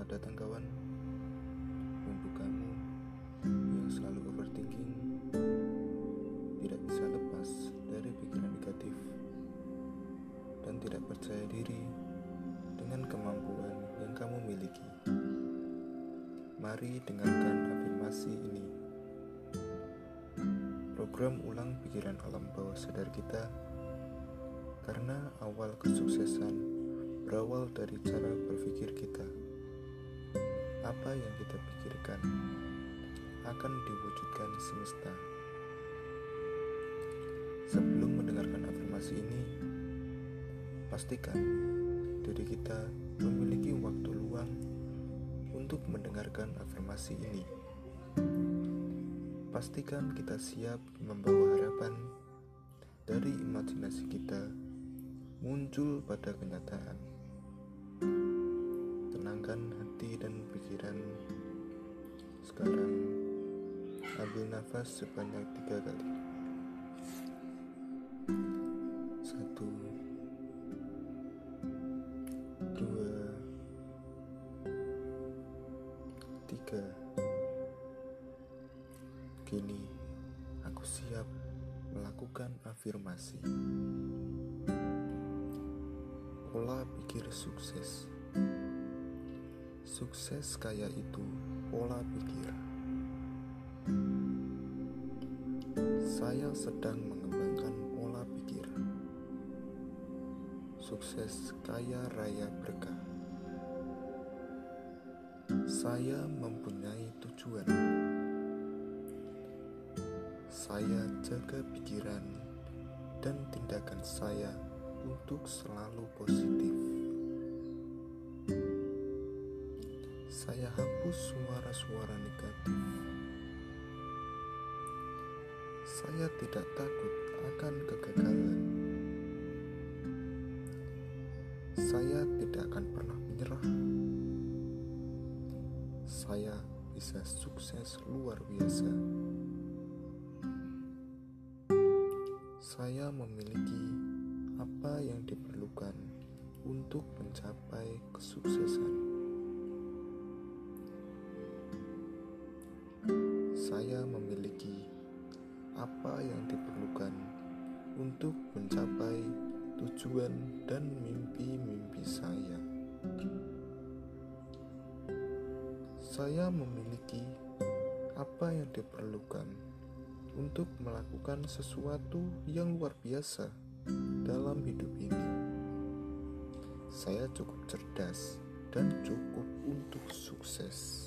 Selamat datang kawan. Untuk kamu yang selalu overthinking Tidak bisa lepas dari pikiran negatif Dan tidak percaya diri dengan kemampuan yang kamu miliki. Mari dengarkan afirmasi ini. Program ulang pikiran alam bawah sadar kita Karena awal kesuksesan berawal dari cara berpikir apa yang kita pikirkan akan diwujudkan semesta. Sebelum mendengarkan afirmasi ini, pastikan diri kita memiliki waktu luang untuk mendengarkan afirmasi ini. Pastikan kita siap membawa harapan dari imajinasi kita muncul pada kenyataan. Tenangkan dan. Sekarang ambil nafas sebanyak tiga kali. Satu, dua, tiga. Kini aku siap melakukan afirmasi. Pola pikir sukses. Sukses kaya itu pola pikir. Saya sedang mengembangkan pola pikir. Sukses kaya raya berkah. Saya mempunyai tujuan. Saya jaga pikiran dan tindakan saya untuk selalu positif. Saya hapus suara-suara negatif. Saya tidak takut akan kegagalan. Saya tidak akan pernah menyerah. Saya bisa sukses luar biasa. Saya memiliki apa yang diperlukan untuk mencapai kesuksesan. Saya memiliki apa yang diperlukan untuk mencapai tujuan dan mimpi-mimpi saya. Saya memiliki apa yang diperlukan untuk melakukan sesuatu yang luar biasa dalam hidup ini. Saya cukup cerdas dan cukup untuk sukses.